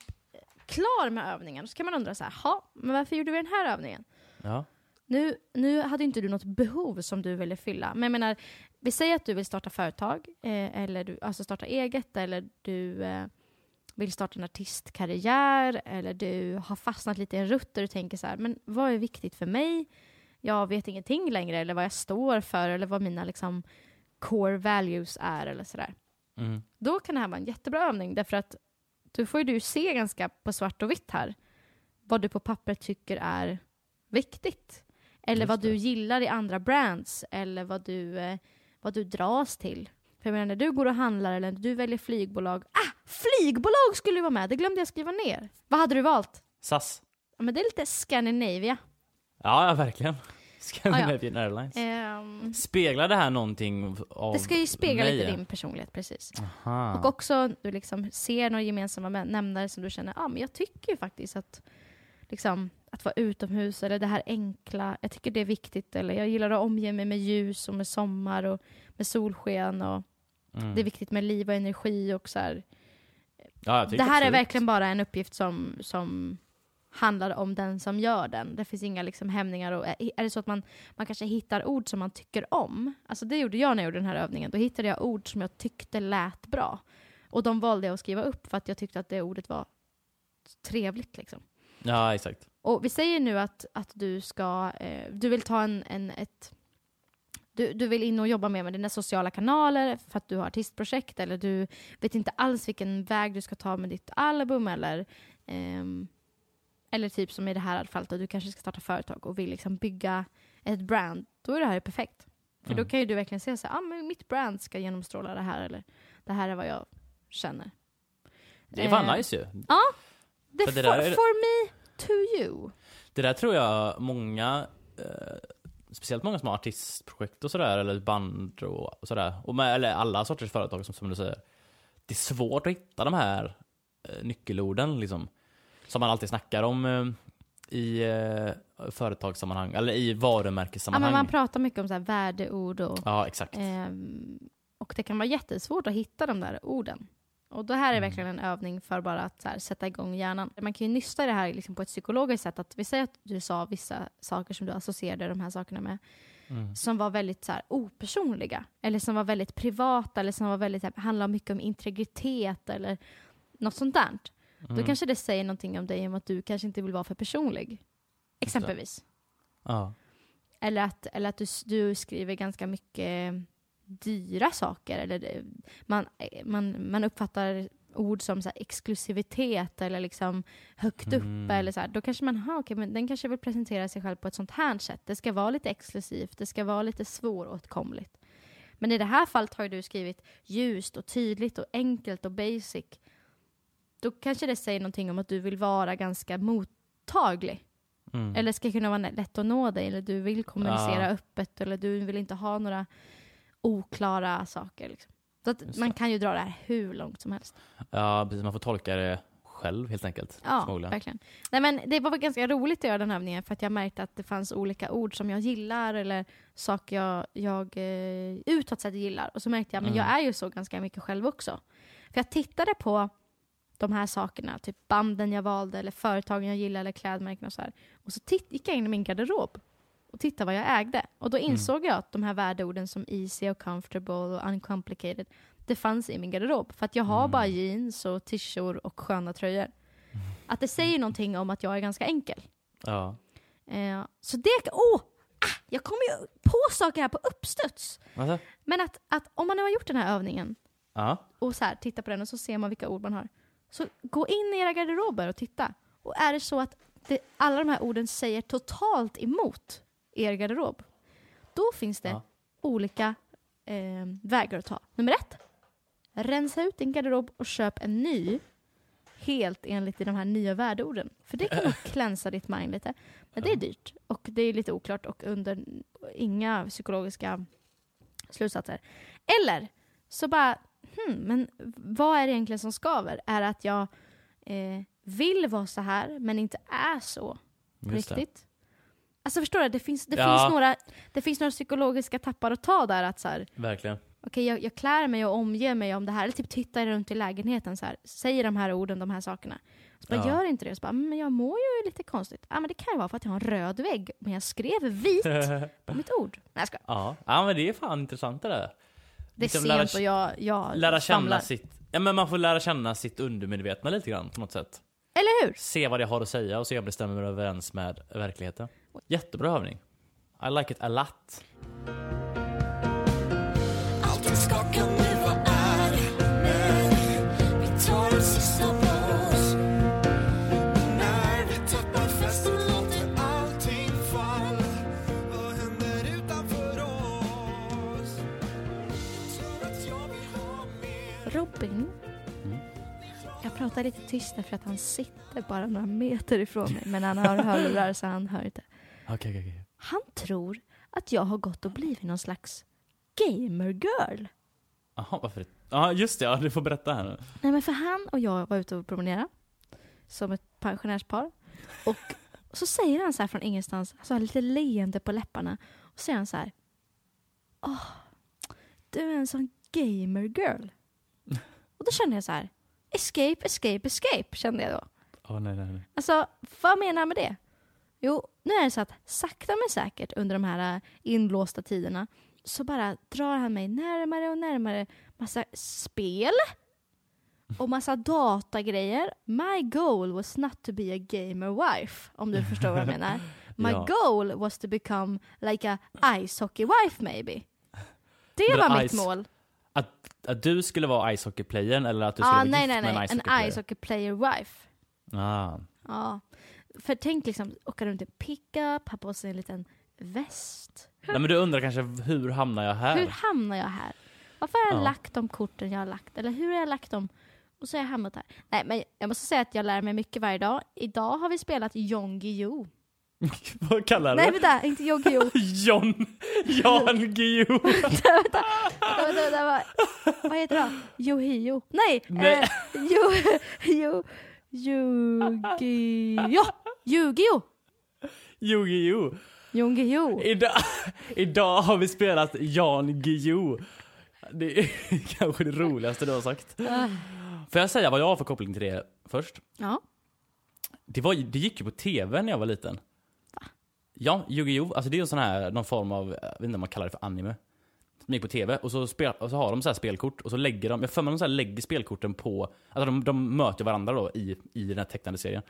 klar med övningen. Så kan man undra så här, "Ha, men varför gjorde vi den här övningen? Ja. Nu, nu hade inte du något behov som du ville fylla. Men jag menar, vi säger att du vill starta företag, eh, eller du, alltså starta eget, eller du eh, vill starta en artistkarriär, eller du har fastnat lite i en rutt där du tänker så här, men vad är viktigt för mig? Jag vet ingenting längre, eller vad jag står för, eller vad mina liksom core values är, eller sådär. Mm. Då kan det här vara en jättebra övning, därför att då får ju du se ganska på svart och vitt här, vad du på pappret tycker är viktigt. Eller vad du gillar i andra brands, eller vad du, eh, vad du dras till. För jag menar, när du går och handlar eller när du väljer flygbolag. Ah! Flygbolag skulle ju vara med, det glömde jag skriva ner. Vad hade du valt? SAS. Ja, men det är lite Scandinavia. Ja, ja verkligen. Scandinavian Airlines. Ehm, Speglar det här någonting av det ska ju spegla mig? lite din personlighet, precis. Aha. Och också du liksom ser några gemensamma nämnare som du känner, ja ah, men jag tycker ju faktiskt att, liksom, att vara utomhus eller det här enkla. Jag tycker det är viktigt. Eller jag gillar att omge mig med ljus och med sommar och med solsken. Och Mm. Det är viktigt med liv och energi och så här. ja, Det här är absolut. verkligen bara en uppgift som, som handlar om den som gör den. Det finns inga liksom hämningar. Och är är det så att man, man kanske hittar ord som man tycker om. Alltså det gjorde jag när jag gjorde den här övningen. Då hittade jag ord som jag tyckte lät bra. Och de valde jag att skriva upp för att jag tyckte att det ordet var trevligt. Liksom. Ja, exakt. Och vi säger nu att, att du ska, eh, du vill ta en, en ett du, du vill in och jobba mer med dina sociala kanaler för att du har artistprojekt eller du vet inte alls vilken väg du ska ta med ditt album eller ehm, eller typ som i det här fallet att du kanske ska starta företag och vill liksom bygga ett brand. Då är det här perfekt. För då Mm. kan ju du verkligen säga så här, ah, men mitt brand ska genomstråla det här eller det här är vad jag känner. Det fan Eh, nice ju. Det, För det for, är- for me to you. Det där tror jag många, eh, speciellt många som har artistprojekt och sådär, eller band och, och sådär, och med, eller alla sorters företag som, som du säger. Det är svårt att hitta de här eh, nyckelorden liksom. Som man alltid snackar om eh, i eh, företagssammanhang, eller i Ja, men varumärkessammanhang. man pratar mycket om så här värdeord och, Ja, exakt. ehm, och det kan vara jättesvårt att hitta de där orden. Och det här är Mm. verkligen en övning för bara att här, sätta igång hjärnan. Man kan ju nysta det här liksom på ett psykologiskt sätt. Att vi säger att du sa vissa saker som du associerade de här sakerna med, Mm. som var väldigt så här, opersonliga. Eller som var väldigt privata, eller som var väldigt, så här, handlade mycket om integritet eller något sånt där. Då Mm. kanske det säger någonting om dig om att du kanske inte vill vara för personlig. Exempelvis. Ja. Eller att, eller att du, du skriver ganska mycket dyra saker. Eller man, man, man uppfattar ord som så exklusivitet eller liksom högt Mm. uppe. Eller så här. Då kanske man, ha, okej, men den kanske vill presentera sig själv på ett sånt här sätt. Det ska vara lite exklusivt, det ska vara lite svåråtkomligt. Men i det här fallet har du skrivit ljust och tydligt och enkelt och basic. Då kanske det säger någonting om att du vill vara ganska mottaglig. Mm. Eller ska kunna vara lätt att nå dig, eller du vill kommunicera Ja. öppet, eller du vill inte ha några oklara saker. Liksom. Så att man kan ju dra det här hur långt som helst. ja, precis. Man får tolka det själv helt enkelt. Ja, verkligen. Nej, men det var ganska roligt att göra den här övningen, för att jag märkte att det fanns olika ord som jag gillar, eller saker jag, jag eh, utåt sett gillar. Och så märkte jag, men Mm. jag är ju så ganska mycket själv också. För jag tittade på de här sakerna, typ banden jag valde, eller företagen jag gillar, eller klädmärken och så här. Och så titt- gick jag in i min garderob och tittade vad jag ägde. Och då insåg jag att de här värdeorden som easy och comfortable och uncomplicated, det fanns i min garderob. För att jag har Mm. bara jeans och t-shirt och sköna tröjor. Att det säger någonting om att jag är ganska enkel. Ja. Eh, så det... Åh! Ah, jag kommer ju på saker här på uppstuds. Alltså? Men att, att om man nu har gjort den här övningen Ja. och så här, titta på den och så ser man vilka ord man har. Så gå in i era garderober och titta. Och är det så att det, alla de här orden säger totalt emot er garderob, då finns det Ja. olika eh, vägar att ta. Nummer ett, rensa ut din garderob och köp en ny helt enligt de här nya värdeorden. För det kan nog klänsa ditt mind lite. Men det är dyrt och det är lite oklart och under inga psykologiska slutsatser. Eller så bara, hmm, men vad är det egentligen som skaver? Är det att jag eh, vill vara så här men inte är så på riktigt? Alltså förstår du? Det finns, det, Ja. finns några, det finns några psykologiska tappar att ta där. Att så här, Verkligen. okej, jag, jag klär mig och omger mig om det här. Eller typ tittar runt i lägenheten så här, säger de här orden, de här sakerna. Så bara, Ja. gör inte det. Så bara, "Mm, men jag mår ju lite konstigt. Ja, men det kan ju vara för att jag har en röd vägg, men jag skrev vit på mitt ord. Nej, jag ska. Ja. ja, men det är fan intressant det där. Det är Liksom sent lära- och jag, jag Lära känna sitt... Ja, men man får lära känna sitt undermedvetna lite grann på något sätt. Eller hur? Se vad det har att säga och se om det stämmer överens med verkligheten. Jättebra övning. I like it a lot. Pratar lite tyst för att han sitter bara några meter ifrån mig. Men han har hörlurar så han hör inte. Okej, okej, okej. Han tror att jag har gått och blivit någon slags gamer-girl. Jaha, varför? Ja, just det. Ja, du får berätta här nu. Nej men för han och jag var ute och promenerade som ett pensionärspar. Och så säger han så här från ingenstans, alltså har lite leende på läpparna. Och säger han så här. Åh, du är en sån gamer girl. Och då kände jag så här. Escape, escape, escape kände jag då. Åh, nej, nej, nej. Alltså, vad menar han med det? Jo, nu är det så att sakta men säkert under de här äh, inlåsta tiderna så bara drar han mig närmare och närmare massa spel och massa datagrejer. My goal was not to be a gamer wife, om du förstår vad jag menar. My Ja. goal was to become like a ice hockey wife maybe. Det Men var mitt ice- mål. Att, att du skulle vara icehockeyplayern eller att du skulle Ah, vara nej, gift nej, med nej. en En icehockeyplayer? ice hockey player wife. Ah. Ja. För tänk liksom, åka runt i pickup, ha på sig en liten väst. Nej men du undrar kanske hur hamnar jag här? Hur hamnar jag här? Varför har jag Ja. lagt de korten jag har lagt? Eller hur har jag lagt dem? Och så har jag hamnat här. Nej, men jag måste säga att jag lär mig mycket varje dag. Idag har vi spelat Yonggi-Jo. Vad kallar du Nej, det? vänta, inte Yonggi-Jo. John, Jan Guillou. vänta, vänta, vänta, vänta, vad, vad heter det? Yohio? Nej! Nej. Eh, jo, jo, Yu-Gi-Oh! Yu-Gi-Oh! Yu-Gi-Oh! Yonggi-Jo. Idag, idag har vi spelat Jan Guillou. Det är kanske det roligaste du har sagt. Ah, Får jag säga vad jag har för koppling till det först? Ja. Det, var, det gick ju på tv när jag var liten. Ja, Yu-Gi-Oh! Alltså det är ju en sån här, någon form av, jag vet inte om man kallar det för anime. Som gick på tv och så, spel, och så har de så här spelkort och så lägger de, jag har för mig de så här lägger spelkorten på, alltså de, de möter varandra då i, i den här tecknade serien.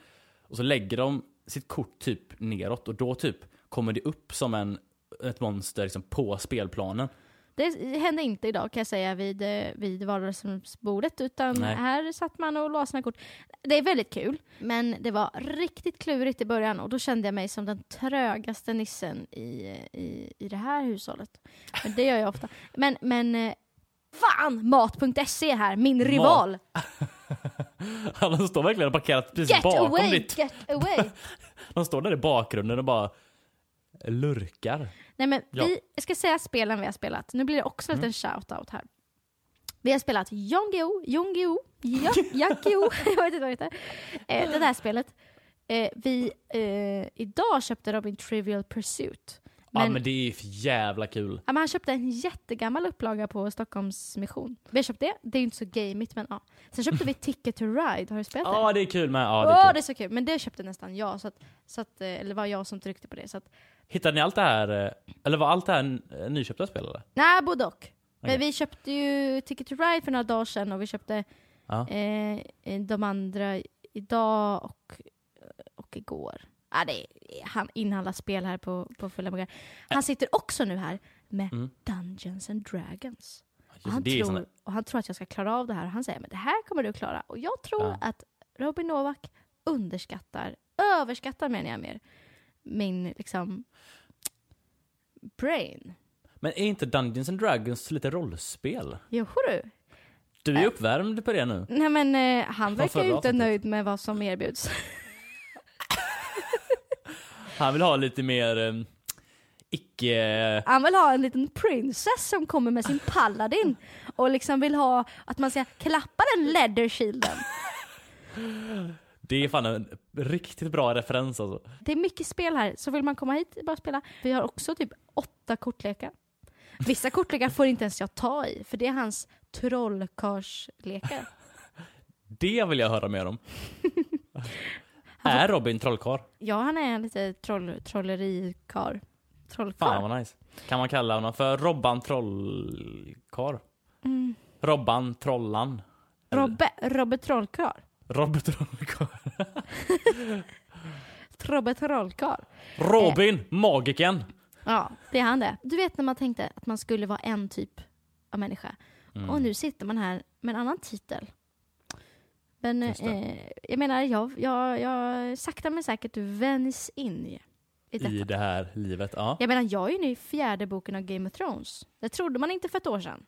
Och så lägger de sitt kort typ neråt och då typ kommer det upp som en, ett monster liksom på spelplanen. Det hände inte idag kan jag säga vid, eh, vid vardagsrumsbordet utan Nej. här satt man och la sina kort. Det är väldigt kul men det var riktigt klurigt i början och då kände jag mig som den trögaste nissen i, i, i det här hushållet. Men det gör jag ofta. Men, men eh, fan! Mat.se här, min rival! Han står verkligen och parkerat precis Get bakom away! ditt, Get away! de står där i bakgrunden och bara lurkar. Nej men Ja. vi, jag ska säga spelen vi har spelat. Nu blir det också en liten shout-out här. Vi har spelat Yongyo, Yongyo, Yakyo, jag vet inte vad det heter. Eh, det där spelet. Eh, vi, eh, idag köpte Robin Trivial Pursuit. ja Men, men det är ju för jävla kul. ja, men han köpte en jättegammal upplaga på Stockholms mission. Vi har köpt det, det är ju inte så gamigt men ja. Sen köpte vi Ticket to Ride, har du spelat det? Ja det är kul med, ja det är kul. det är så kul, men det köpte nästan jag, så att, så att, eh, eller var jag som tryckte på det. Så att, Hittade ni allt det här, eh, eller var allt det här eh, nyköpta spel eller? nej, både och. Okej. Men vi köpte ju Ticket to Ride för några dagar sedan och vi köpte Ja. eh, de andra idag och, och igår. Ja, det är, han inhandlar spel här på, på fulla muggar. Han sitter också nu här med Mm. Dungeons and Dragons. Just, han, tror, såna, och han tror att jag ska klara av det här. Och han säger men det här kommer du att klara. Och jag tror Ja. att Robin Novak underskattar, överskattar menar jag mer, min liksom brain. men är inte Dungeons and Dragons lite rollspel? Jo du. Du är Äh. uppvärmd på det nu. Nej men eh, han verkar ju inte nöjd med vad som erbjuds. Han vill ha lite mer eh, icke... Han vill ha en liten princess som kommer med sin paladin och liksom vill ha att man ska klappa den leather shielden. Det är fan en riktigt bra referens alltså. Det är mycket spel här, så vill man komma hit bara spela. Vi har också typ åtta kortlekar. Vissa kortlekar får inte ens jag ta i, för det är hans trollkarlslekar. Det vill jag höra mer om. är Robin trollkarl? Ja, han är lite troll, trollerikar. Fan Trollkarl. vad nice. Kan man kalla honom för Robban trollkarl? Mm. Robban trollan? Robbe, Robbe Trollkarl. Robbe trollkarl? Robbe Trollkarl. Robin, magiken! Ja, det är han det. Du vet när man tänkte att man skulle vara en typ av människa. Mm. Och nu sitter man här med en annan titel. Men eh, jag menar, jag, jag, jag sakta men säkert vänjs in i, i detta. I det här livet, ja. Jag menar, jag är ju nu i fjärde boken av Game of Thrones. Det trodde man inte för ett år sedan.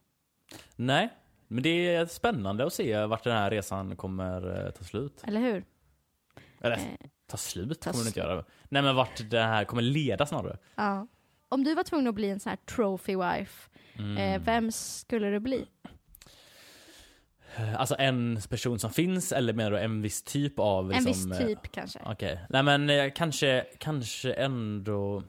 Nej, men det är spännande att se vart den här resan kommer eh, ta slut. Eller hur? Eller Eh, ta slut ta kommer den inte göra. Nej men vart det här kommer leda snarare. ja. Om du var tvungen att bli en sån här trophy wife, Mm. eh, vem skulle du bli? Alltså en person som finns eller menar du en viss typ av En liksom, viss eh, typ kanske. Okej, nej men kanske, kanske ändå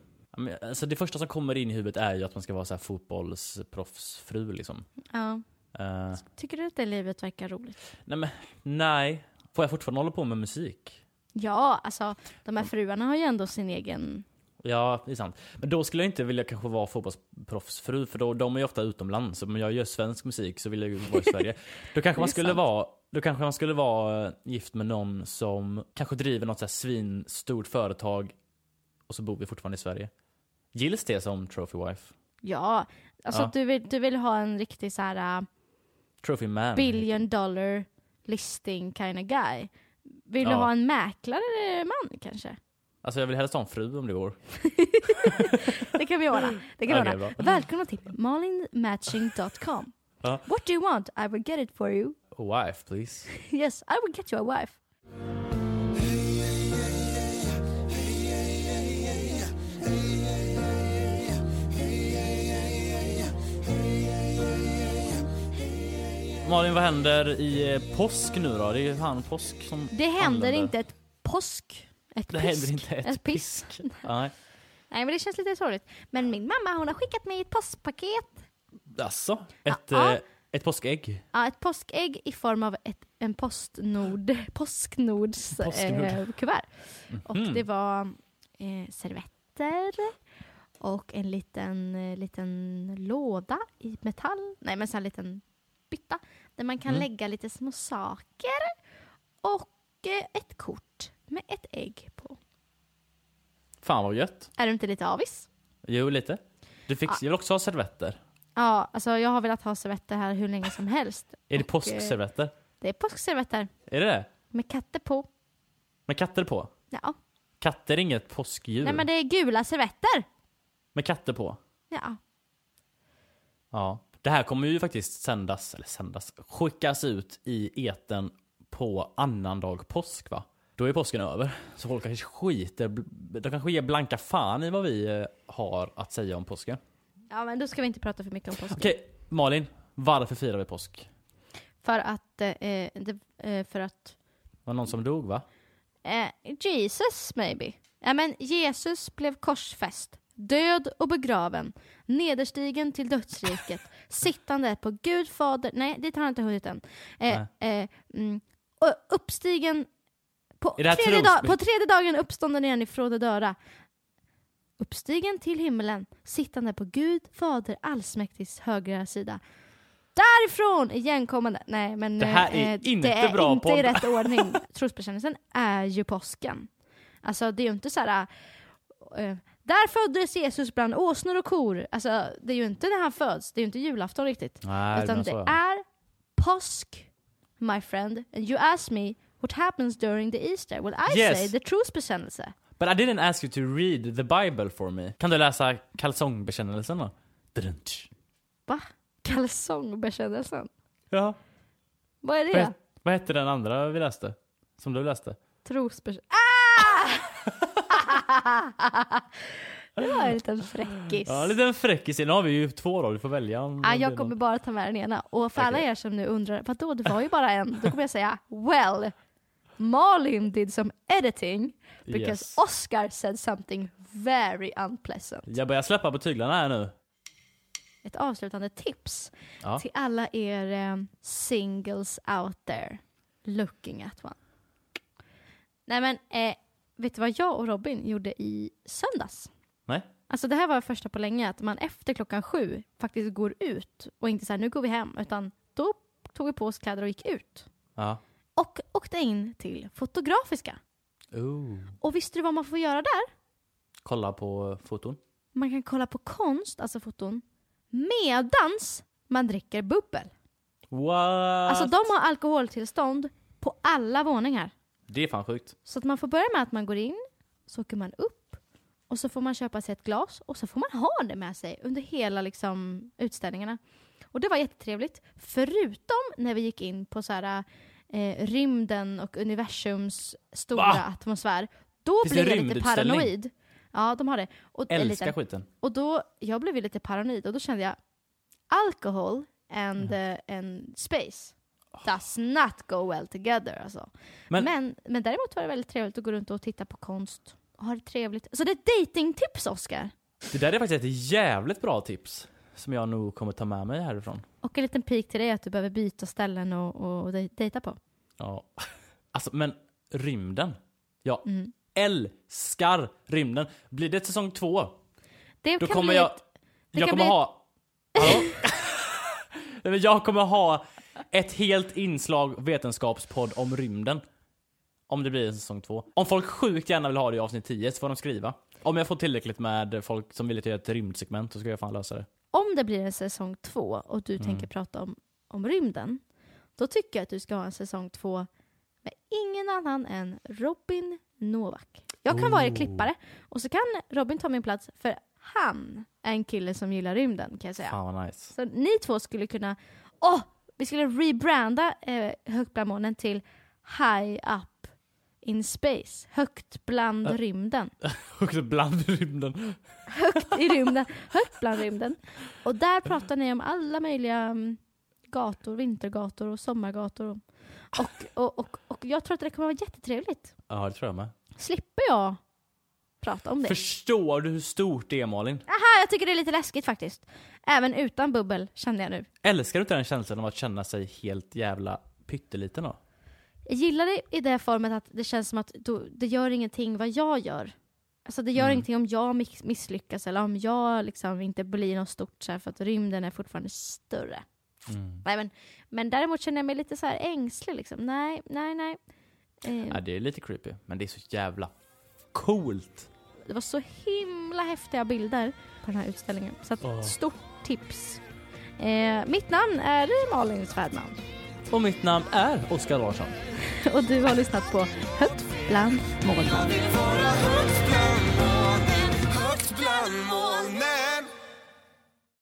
Alltså det första som kommer in i huvudet är ju att man ska vara så här fotbollsproffsfru liksom. Ja. Eh, Tycker du att det livet verkar roligt? nej men, nej. Får jag fortfarande hålla på med musik? Ja, alltså de här fruarna har ju ändå sin egen... Ja, det är sant. Men då skulle jag inte vilja kanske vara fotbollsproffsfru, för då, de är ju ofta utomlands. Om jag gör svensk musik så vill jag ju vara i Sverige. Då kanske man skulle sant. vara då kanske man skulle vara eh, gift med någon som kanske driver något så här svinstort företag och så bor vi fortfarande i Sverige. Gills det som trophy wife? Ja, alltså Ja. du vill, du vill ha en riktig så här uh, Trophy man? billion dollar listing kind of guy. Vill du Ja. ha en mäklare man kanske? Alltså jag vill helst ha en fru om det går. Det kan vi ordna. Det kan vi Okej, ordna. bra. Välkomna till malinmatching.com. Ja. What do you want? I will get it for you. A wife please. Yes, I will get you a wife. Malin, vad händer i eh, påsk nu då? Det är ju han påsk som Det händer anländer. inte ett påsk. Ett Det pisk. händer inte ett, Ett piss. pisk. Nej. Nej men det känns lite sorgligt. Men min mamma hon har skickat mig ett påskpaket. Alltså, ett, Ja. eh, ett påskägg? Ja, ett påskägg i form av ett, en Postnord, Påsknords Postnord. eh, kuvert. Och Mhm. det var eh, servetter och en liten, eh, liten låda i metall. Nej men så en liten bytta. Där man kan Mm. lägga lite små saker. Och eh, ett kort med ett ägg på. Fan vad gött. Är du inte lite avis? Jo, lite. Du fick, Ja. jag vill också ha servetter. Ja, alltså jag har velat ha servetter här hur länge som helst. Är det Och, påskservetter? Det är påskservetter Är det det? med katter på. Med katter på? Ja. Katter är inget påskdjur. Nej men det är gula servetter. Med katter på? Ja. Ja. Det här kommer ju faktiskt sändas, eller sändas, skickas ut i eten på annandag påsk va? Då är påsken över. Så folk kanske skiter, de kanske ger blanka fan i vad vi eh, har att säga om påsken. Ja men då ska vi inte prata för mycket om påsk. Okej, Malin. Varför firar vi påsk? För att, eh, det, eh, för att, Var det någon som dog va? eh, Jesus maybe. Ja men Jesus blev korsfäst, död och begraven, nederstigen till dödsriket, sittande på Gud fader, nej dit har han inte hunnit än. Eh, eh, mm, uppstigen på det tredje, dag, på tredje dagen uppstånden igen ifrån de döda. Uppstigen till himmelen, sittande på Gud fader allsmäktigs högra sida. Därifrån igenkommande. Nej men Det här är eh, inte det är bra inte i rätt ordning. Trosbekännelsen är ju påsken. Alltså det är ju inte så här. Där föddes Jesus bland åsnor och kor. Alltså det är ju inte när han föds. Det är ju inte julafton riktigt. Nej, Utan det är påsk, my friend. And you ask me what happens during the Easter. Well I Yes. say the trosbekännelse. But I didn't ask you to read the Bible for me. Kan du läsa kalsongbekännelsen då? Drunch. Va? Kalsongbekännelsen? Ja. Vad är Vad, det? het- vad hette den andra vi läste? Som du läste? Trosbekännelsen. Ah! det var en liten fräckis. Ja, en liten fräckis. Nu har vi ju två då, du får välja. det jag kommer bara ta med den ena. Och för alla Okej. er som nu undrar, vadå det var ju bara en. Då kommer jag säga, well, Malin did some editing because Yes. Oscar said something very unpleasant. Jag börjar släppa på tyglarna här nu. Ett avslutande tips Ja. till alla er um, singles out there looking at one. Nej men, eh, vet du vad jag och Robin gjorde i söndags? Nej? Alltså det här var första på länge, att man efter klockan sju faktiskt går ut och inte så här, nu går vi hem, utan då tog vi på oss kläder och gick ut. Ja. Och åkte in till Fotografiska. Ooh. Och visste du vad man får göra där? Kolla på foton. Man kan kolla på konst, alltså foton, medans man dricker bubbel. What? Alltså de har alkoholtillstånd på alla våningar. Det är fan sjukt. Så att man får börja med att man går in, så åker man upp och så får man köpa sig ett glas och så får man ha det med sig under hela liksom, utställningarna. Och det var jättetrevligt. Förutom när vi gick in på så här, eh, rymden och universums stora Va? atmosfär. Då Finns blev jag lite paranoid. Ja, de har det. Och, Älskar liten- skiten. och då, jag blev lite paranoid och då kände jag alcohol and, Mm. eh, and space. Does not go well together alltså. Men- Men, men, däremot var det väldigt trevligt att gå runt och titta på konst och ha det trevligt. Så det är ett datingtips Oscar. Det där är faktiskt ett jävligt bra tips. Som jag nog kommer ta med mig härifrån. Och en liten pik till dig att du behöver byta ställen och, och dej- dejta på. Ja. Alltså, men rymden. Jag Mm. älskar rymden. Blir det säsong två, Det då kan kommer bli jag... ett, Jag kommer bli ha... Hallå? Jag kommer ha ett helt inslag vetenskapspodd om rymden. Om det blir en säsong två. Om folk sjukt gärna vill ha det i avsnitt 10 så får de skriva. Om jag får tillräckligt med folk som vill göra ett rymdsegment så ska jag fan lösa det. om det blir en säsong två och du Mm. tänker prata om, om rymden, då tycker jag att du ska ha en säsong två med ingen annan än Robin Novak. Jag kan vara Oh. klippare och så kan Robin ta min plats för han är en kille som gillar rymden kan jag säga. Fan vad nice. Så ni två skulle kunna, åh, vi skulle rebranda eh, Högt bland molnen till High up in space. Högt bland Ä- rymden. Också bland rymden. Högt i rymden. Högt bland rymden. Och där pratar ni om alla möjliga mm, gator, vintergator och sommargator. Och, och, och, och, och jag tror att det kommer vara jättetrevligt. Ja, det tror jag med. Slipper jag prata om det. Förstår du hur stort det är Malin? Aha, jag tycker det är lite läskigt faktiskt. Även utan bubbel kände jag nu. Älskar du inte den känslan av att känna sig helt jävla pytteliten då? Jag gillar det i det formet att det känns som att det gör ingenting vad jag gör. Alltså det gör Mm. ingenting om jag miss- misslyckas eller om jag liksom inte blir något stort så här, för att rymden är fortfarande större. Mm. Nej, men, men däremot känner jag mig lite så här ängslig liksom. Nej, nej, nej. Eh, Ja, det är lite creepy, men det är så jävla Coolt! Det var så himla häftiga bilder på den här utställningen. Så ett oh. stort tips. Eh, mitt namn är Malin Svärdman. Och mitt namn är Oskar Larsson. och du har lyssnat på Högt bland molnen.